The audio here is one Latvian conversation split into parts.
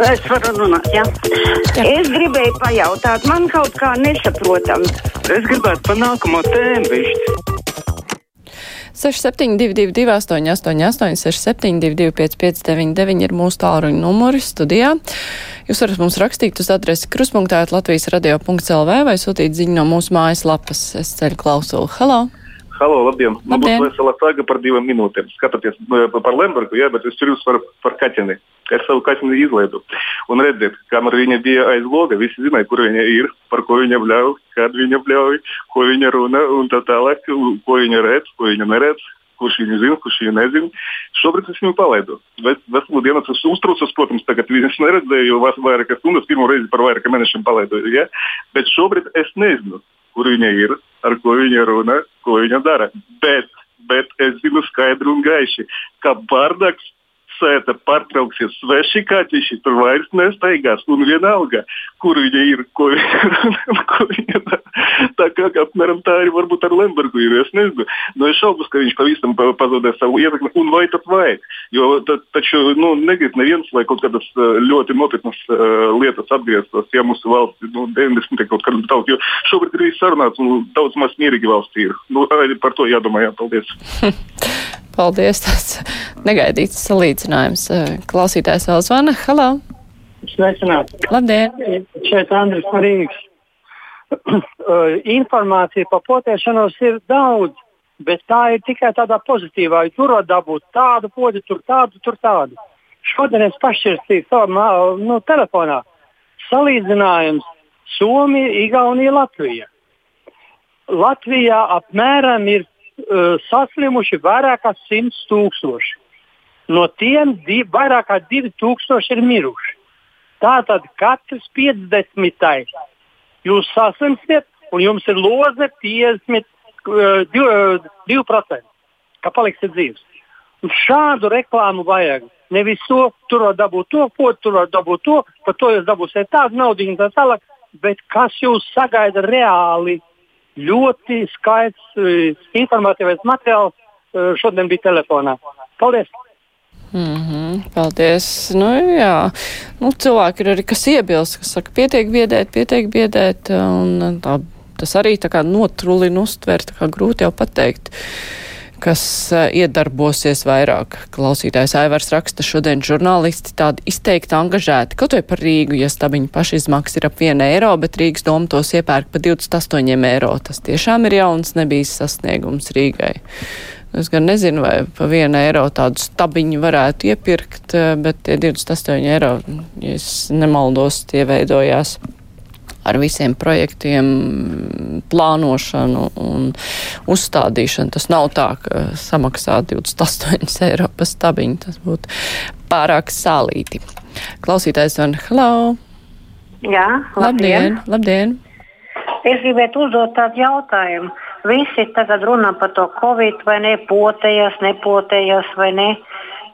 Es varu runāt, jā. Ja? Es gribēju pajautāt, man kaut kā nesaprotam. Es gribētu pa nākamo tēmu višķi. 6722, 888, 672, 559, ir mūsu tālruņa numuri studijā. Jūs varat mums rakstīt uz adresi kruspunktā Latvijas radio.lv vai sūtīt ziņu no mūsu mājaslapas. Es ceļu klausulu. Halo! Halo, labdien! Man būs vesela saga par divām minūtēm. Skatoties par Lembergu, jā, bet es ceļos par, par Katini. Es savu Katini izlaidu. Un redziet, kamēr viņa bija aiz loga, visi zināja, kur viņa ir, par ko viņa bļauj, kad viņa bļauj, ko viņa runa un tā tālāk, ko viņa redz, ko viņa neredz. Kurš viņu zina, kurš viņu nezina. Šobrīd es viņu palaidu. Veselu dienu es uztraucos, protams, tagad viņas neredzēju, jau vairākas stundas, pirmo reizi par vairākiem mēnešiem palaidu. Ja? Bet šobrīd es nezinu, kur viņa ir, ar ko viņa runā, ko viņa dara. Bet, bet es zinu skaidri un gaiši, ka bardaks sēta pārtrauksies sveši kaķiši, tur vairs nestaigās. Un vienalga, kur viņa ir, ko viņa, dara. Tā kā apmēram tā arī varbūt ar Lembergu ir. Es nezinu. Nu, es šaubos, ka viņš pavisam pazaudē savu ietekmi. Un vai tad vajag? Jo ta, taču nu, negrib neviens, lai kaut kādas ļoti nopietnas uh, lietas atgrieztos, ja mūsu valsts nu, 90. kaut kādā tauta. Jo šobrīd ir sarunāts un daudz maz mierīgi valsts ir. Nu, par to jādomā. Jā, paldies. Paldies, tas negaidīts salīdzinājums. Klausītājs vēl zvana. Halo! Sveicināti! Labdien! Šeit Andris Marīgs. Informācija par potēšanos ir daudz, bet tā ir tikai tādā pozitīvā. Tur var dabūt tādu podi, tur tādu, tur tādu. Šodien es pašķirstīju savā nu, telefonā. Salīdzinājums Somija, Igaunija, Latvija. Latvijā apmēram ir saslimuši vairāk kā 100 tūkstoši. No tiem div, vairāk kā 2000 ir miruši. Tātad katrs 50. jūs saslimsiet, un jums ir loze 50, uh, 2%, 2% ka paliksiet dzīves. Un šādu reklāmu vajag. Nevis to, tur var dabūt to, ko tur var dabūt to, par to jūs dabūsiet tādu naudu tā tālāk, bet kas jūs sagaida reāli ļoti skaists, eh, informatīvs materiāls eh, šodien bija telefonā. Paldies! Mm -hmm, paldies. Nu, jā. Nu, cilvēki ir arī kas iebilst, kas saka, pietiek biedēt, pietiek biedēt, un tā, tas arī tā kā notrulina uztvert, tā kā grūti jau pateikt kas eh, iedarbosies vairāk. Klausītājs Aivars raksta šodien žurnālisti tādi izteikti angažēti, kaut vai par Rīgu, ja stabiņu pašizmaksas ir ap 1 eiro, bet Rīgas doma tos iepērk par 28 eiro. Tas tiešām ir jauns nebijis sasniegums Rīgai. Es gan nezinu, vai pa vienu eiro tādu stabiņu varētu iepirkt, eh, bet tie 28 eiro, ja es nemaldos, tie veidojās ar visiem projektiem, plānošanu un uzstādīšanu. Tas nav tā, ka samaksā 28 eiro par stabiņu. Tas būtu pārāk sālīti. Klausītājs van Halo! Jā, labdien! labdien. labdien. Es gribētu uzdot tādu jautājumu. Visi tagad runā par to covid, vai ne, potējas, nepotējas, vai ne.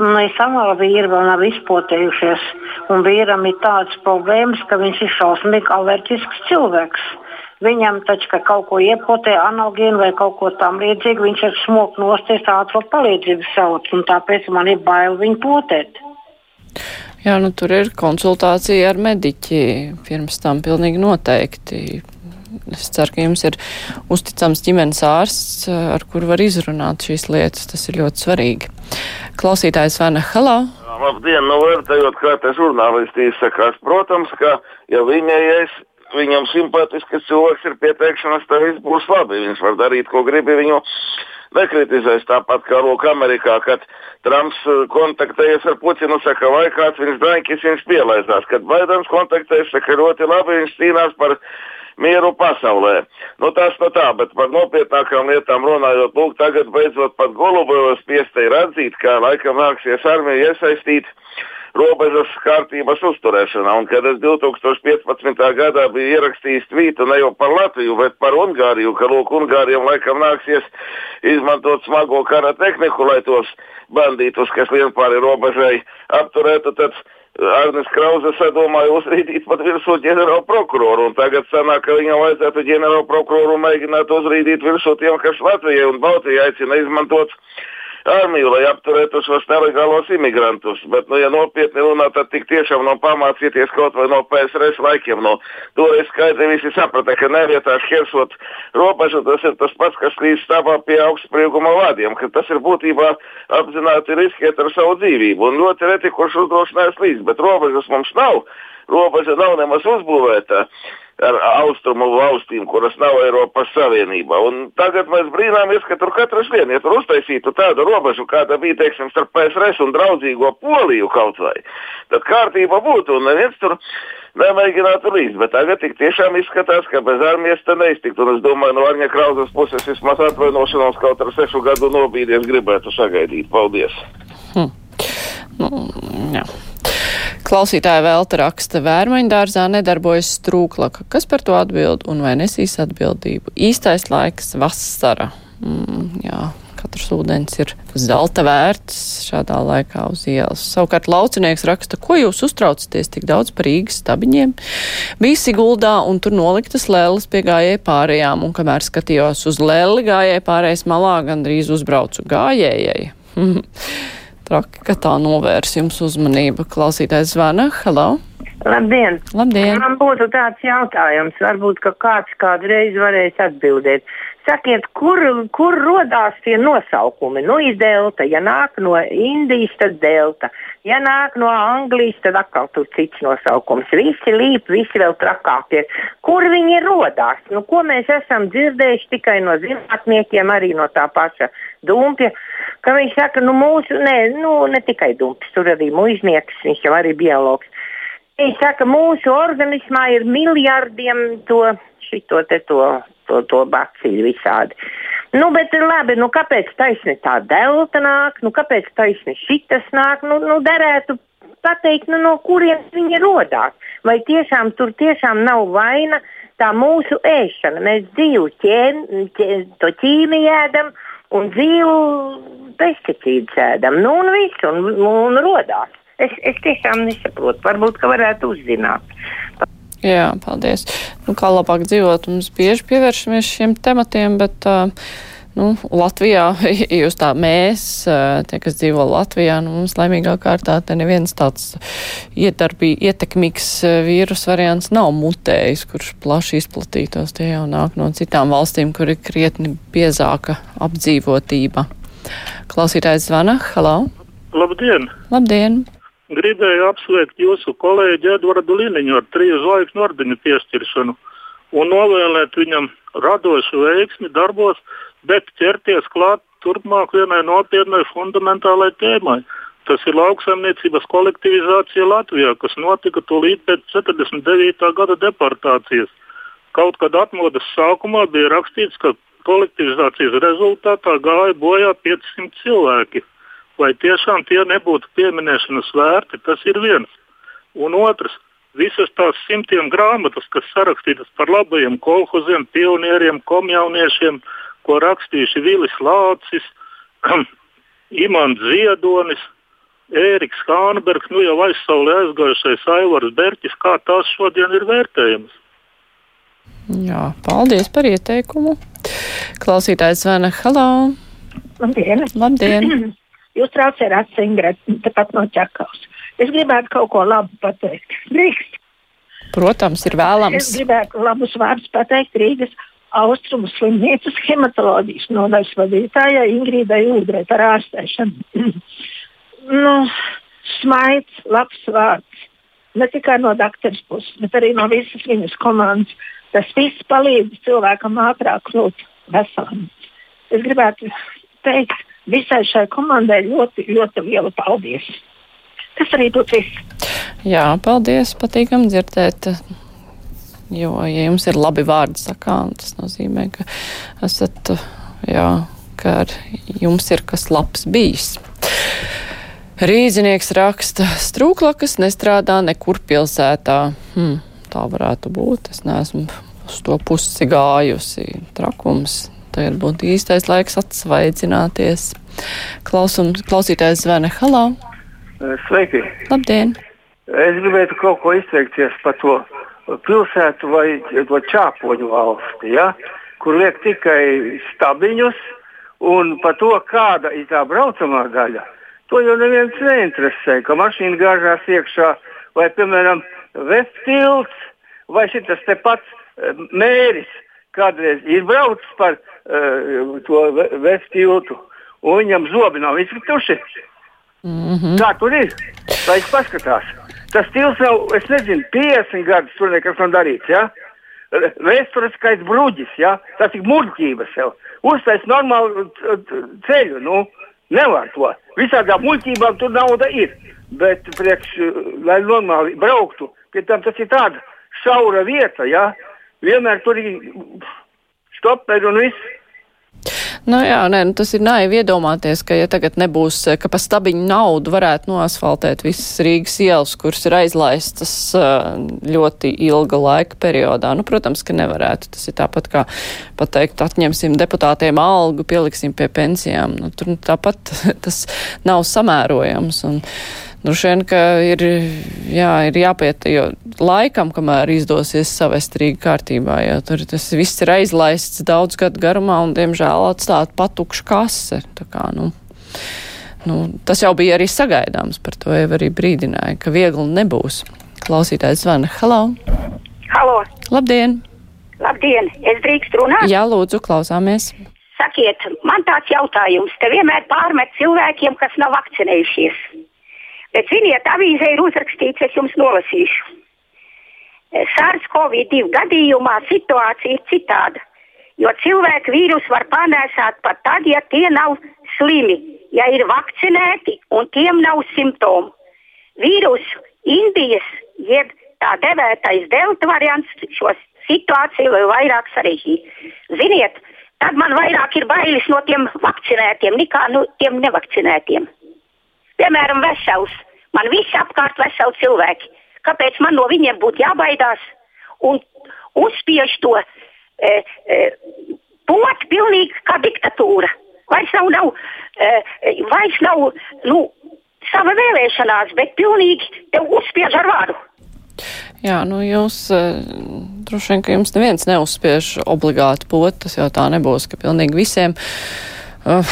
Mēs samā vīri vēl nav izpotējušies, un vīram ir tādas problēmas, ka viņš ir šausmīgi alerģisks cilvēks. Viņam taču, ka kaut ko iepotē, analogēnu vai kaut ko tam līdzīgu, viņš ir smogs nosties ātrā palīdzību sauc, un tāpēc man ir bail viņu potēt. Jā, nu tur ir konsultācija ar mediķi. Pirms tam pilnīgi noteikti. Es ceru, ka jums ir uzticams ģimenes ārsts, ar kuru var izrunāt šīs lietas. Tas ir ļoti svarīgi. Klausītājs Vana Halo. Labdien, nu vērtējot, kā te žurnālisti izsakās. Protams, ka ja viņai es, viņam simpatisks cilvēks ir pieteikšanas, tad viss būs labi. Viņš var darīt, ko grib, viņu nekritizēs. Tāpat kā Lūk Amerikā, kad Trumps uh, kontaktējas ar Putinu, saka, vai kāds viņš draņķis, viņš pielaizās. Kad Baidens kontaktējas, saka, ļoti labi, viņš cīnās par mieru pasaulē. Nu, tas no tā, bet par nopietnākām lietām runājot, lūk, tagad beidzot pat Golubovas piestei ir atzīt, ka laikam nāksies armija iesaistīt robežas kārtības uzturēšanā. Un, kad es 2015. gadā biju ierakstījis tvītu ne jau par Latviju, bet par Ungāriju, ka lūk, Ungārijam laikam nāksies izmantot smago kara tehniku, lai tos bandītus, kas lien pāri robežai, apturētu, tad Arnis Krause sadomāja uzrīdīt pat virsū ģenerālu prokuroru, un tagad sanāk, ka viņam vajadzētu ģenerālu prokuroru mēģināt uzrīdīt virsū tiem, kas Latvijai un Baltijai aicina izmantot armiju, lai apturētu šos nelegālos imigrantus. Bet, nu, ja nopietni runā, tad tik tiešām no pamācīties kaut vai no PSRS laikiem. No, toreiz skaidri visi saprata, ka nevietā šķērsot robežu, tas ir tas pats, kas līdz stāvā pie augstsprieguma vādiem, ka tas ir būtībā apzināti riskēt ar savu dzīvību. Un ļoti reti, kurš uzdrošinās līdz, bet robežas mums nav. Robeža nav nemaz uzbūvēta ar austrumu valstīm, kuras nav Eiropas Savienībā. Un tagad mēs brīnāmies, ka tur katrs vien, ja tur uztaisītu tādu robežu, kāda bija, teiksim, starp PSRS un draudzīgo Poliju kaut vai, tad kārtība būtu un neviens tur nemēģinātu līdz. Bet tagad tik tiešām izskatās, ka bez armijas te neiztikt. Un es domāju, no Arņa Krauzes puses vismaz atvainošanos kaut ar sešu gadu nobīdies gribētu sagaidīt. Paldies! Hm. Nu, jā. Klausītāja Velta raksta, vērmaņdārzā nedarbojas strūklaka. Kas par to atbild un vai nesīs atbildību? Īstais laiks vasara. Mm, jā, katrs ūdens ir zelta vērts šādā laikā uz ielas. Savukārt laucinieks raksta, ko jūs uztraucaties tik daudz par Rīgas stabiņiem. Bija Siguldā un tur noliktas lēles pie gājēji pārējām, un kamēr skatījos uz lēli gājēji pārējais malā, gandrīz uzbraucu gājējai. Traki, ka tā novērs jums uzmanība. Klausītājs zvana. Halo! Labdien! Labdien! Man būtu tāds jautājums, varbūt, ka kāds kādreiz varēs atbildēt. Sakiet, kur, kur rodās tie nosaukumi? Nu, ir delta. Ja nāk no Indijas, tad delta. Ja nāk no Anglijas, tad atkal tur cits nosaukums. Visi līp, visi vēl trakākie. Kur viņi rodās? Nu, ko mēs esam dzirdējuši tikai no zinātniekiem, arī no tā paša Dumpja, ka viņš saka, nu, mūsu, ne, nu, ne tikai Dumpis, tur arī muiznieks, viņš jau arī biologs. Viņš saka, mūsu organismā ir miljardiem to, šito te to to, to bacīļu visādi. Nu, bet labi, nu kāpēc taisni tā delta nāk, nu kāpēc taisni šitas nāk, nu, nu derētu pateikt, nu, no kurienes viņi rodās. Vai tiešām tur tiešām nav vaina tā mūsu ēšana. Mēs dzīvu ķēm, ķē, to ķīmiju ēdam un dzīvu pesticīdu ēdam. Nu, un viss, un, un rodās. Es, es tiešām nesaprotu, varbūt, ka varētu uzzināt. Jā, paldies. Nu, kā labāk dzīvot, mums bieži pievēršamies šiem tematiem, bet. Uh, Nu, Latvijā, jūs tā mēs, tie, kas dzīvo Latvijā, nu, mums laimīgā kārtā te neviens tāds iedarbī, ietekmīgs vīrus variants nav mutējis, kurš plaši izplatītos. Tie jau nāk no citām valstīm, kur ir krietni biezāka apdzīvotība. Klausītājs zvana. Halo! Labdien! Labdien! Gribēju apsveikt jūsu kolēģi Edvardu Liniņu ar triju zvaigžņu ordeņu piešķiršanu un novēlēt viņam radošu veiksmi darbos, bet ķerties klāt turpmāk vienai nopietnai fundamentālai tēmai. Tas ir lauksaimniecības kolektivizācija Latvijā, kas notika tūlīt pēc 49. gada deportācijas. Kaut kad atmodas sākumā bija rakstīts, ka kolektivizācijas rezultātā gāja bojā 500 cilvēki vai tiešām tie nebūtu pieminēšanas vērti, tas ir viens. Un otrs, visas tās simtiem grāmatas, kas sarakstītas par labajiem kolhoziem, pionieriem, komjauniešiem, ko rakstījuši Vilis Lācis, Imants Ziedonis, Ēriks Hānbergs, nu jau aizsaulē aizgājušais Aivars Berķis, kā tās šodien ir vērtējamas. Jā, paldies par ieteikumu. Klausītājs zvana Halo! Labdien! Labdien. Jūs traucējat atsingrēt, tepat no ķekavas. Es gribētu kaut ko labu pateikt. Drīkst. Protams, ir vēlams. Es gribētu labus vārdus pateikt Rīgas austrumu slimnīcas hematoloģijas nodaļas vadītājai Ingrīdai Udrai par ārstēšanu. nu, smaids, labs vārds. Ne tikai no doktora puses, bet arī no visas viņas komandas. Tas viss palīdz cilvēkam ātrāk kļūt veselam. Es gribētu teikt, visai šai komandai ļoti, ļoti lielu paldies. Tas arī būtu viss. Jā, paldies, patīkam dzirdēt. Jo, ja jums ir labi vārdi sakām, tas nozīmē, ka esat, jā, ka ar jums ir kas labs bijis. Rīznieks raksta, strūklakas nestrādā nekur pilsētā. Hmm, tā varētu būt. Es neesmu uz to pusi gājusi. Trakums Tagad būtu īstais laiks atsvaidzināties. Klausum, klausītājs zvana Halā. Sveiki! Labdien! Es gribētu kaut ko izteikties par to pilsētu vai to čāpoņu valsti, ja? kur liek tikai stabiņus Un par to, kāda ir tā braucamā daļa, to jau neviens neinteresē. Ka mašīna gāžās iekšā, vai, piemēram, Vestils, vai šis te pats uh, mēris kādreiz ir braucis par to Vestiltu, un viņam zobi nav izkrituši. Mm -hmm. Tā tur ir. Lai viņš paskatās. Tas stils jau, es nezinu, 50 gadus tur nekas nav darīts. Ja? Vēsturiskais bruģis, ja? tas ir muļķības jau. Uztais normālu ceļu, nu, nevar to. Visādām muļķībām tur nauda ir. Bet, priekš, lai normāli brauktu, pie tam tas ir tāda šaura vieta, ja? vienmēr tur ir stoperi un viss. Nu jā, nē, nu tas ir naivi iedomāties, ka ja tagad nebūs, ka pa stabiņu naudu varētu noasfaltēt visas Rīgas ielas, kuras ir aizlaistas ļoti ilga laika periodā. Nu, protams, ka nevarētu. Tas ir tāpat kā pateikt, atņemsim deputātiem algu, pieliksim pie pensijām. Nu, tur tāpat tas nav samērojams. Un, Droši vien, ka ir, jā, ir jāpiet, jo laikam, kamēr izdosies savest Rīgu kārtībā, jo tur tas viss ir aizlaists daudz gadu garumā un, diemžēl, atstāt patukšu kase. Tā kā, nu, nu, tas jau bija arī sagaidāms, par to jau arī brīdināja, ka viegli nebūs. Klausītājs zvana. Halo! Halo! Labdien! Labdien! Es drīkstu runāt? Jā, lūdzu, klausāmies. Sakiet, man tāds jautājums. Te vienmēr pārmet cilvēkiem, kas nav vakcinējušies. Bet, ziniet, avīzē ir uzrakstīts, es jums nolasīšu. SARS-CoV-2 gadījumā situācija ir citāda, jo cilvēku vīrusu var panēsāt pat tad, ja tie nav slimi, ja ir vakcinēti un tiem nav simptomu. Vīrusu Indijas, jeb tā devētais delta variants, šo situāciju vēl vairāk sarežģīja. Ziniet, tad man vairāk ir bailes no tiem vakcinētiem nekā no tiem nevakcinētiem. Piemēram, vesels. Man visi apkārt veseli cilvēki. Kāpēc man no viņiem būtu jābaidās un uzspiež to e, e, pot pilnīgi kā diktatūra? Vairs nav, nav, e, vairs nav nu, sava vēlēšanās, bet pilnīgi tev uzspiež ar vāru. Jā, nu jūs droši vien, ka jums neviens neuzspiež obligāti potas, jo tā nebūs, ka pilnīgi visiem. Uh,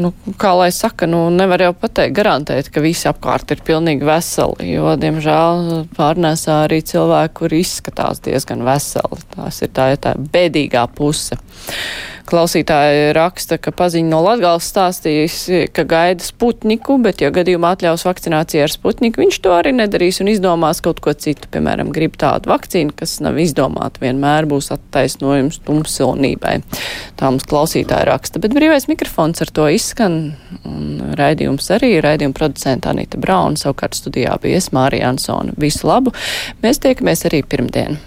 nu, kā lai saka, nu, nevar jau pateikt, garantēt, ka visi apkārt ir pilnīgi veseli, jo, diemžēl, pārnēsā arī cilvēki, kuri izskatās diezgan veseli. Tās ir tā, tā bēdīgā puse. Klausītāji raksta, ka paziņa no Latgales stāstījis, ka gaida Sputniku, bet, ja gadījumā atļaus vakcināciju ar Sputniku, viņš to arī nedarīs un izdomās kaut ko citu. Piemēram, grib tādu vakcīnu, kas nav izdomāta, vienmēr būs attaisnojums tumsilnībai. Tā mums klausītāji raksta, bet brīvais mikrofons ar to izskan, un raidījums arī, raidījuma producenta Anita Brauna, savukārt studijā bija es Mārija Ansona. Visu labu! Mēs tiekamies arī pirmdien!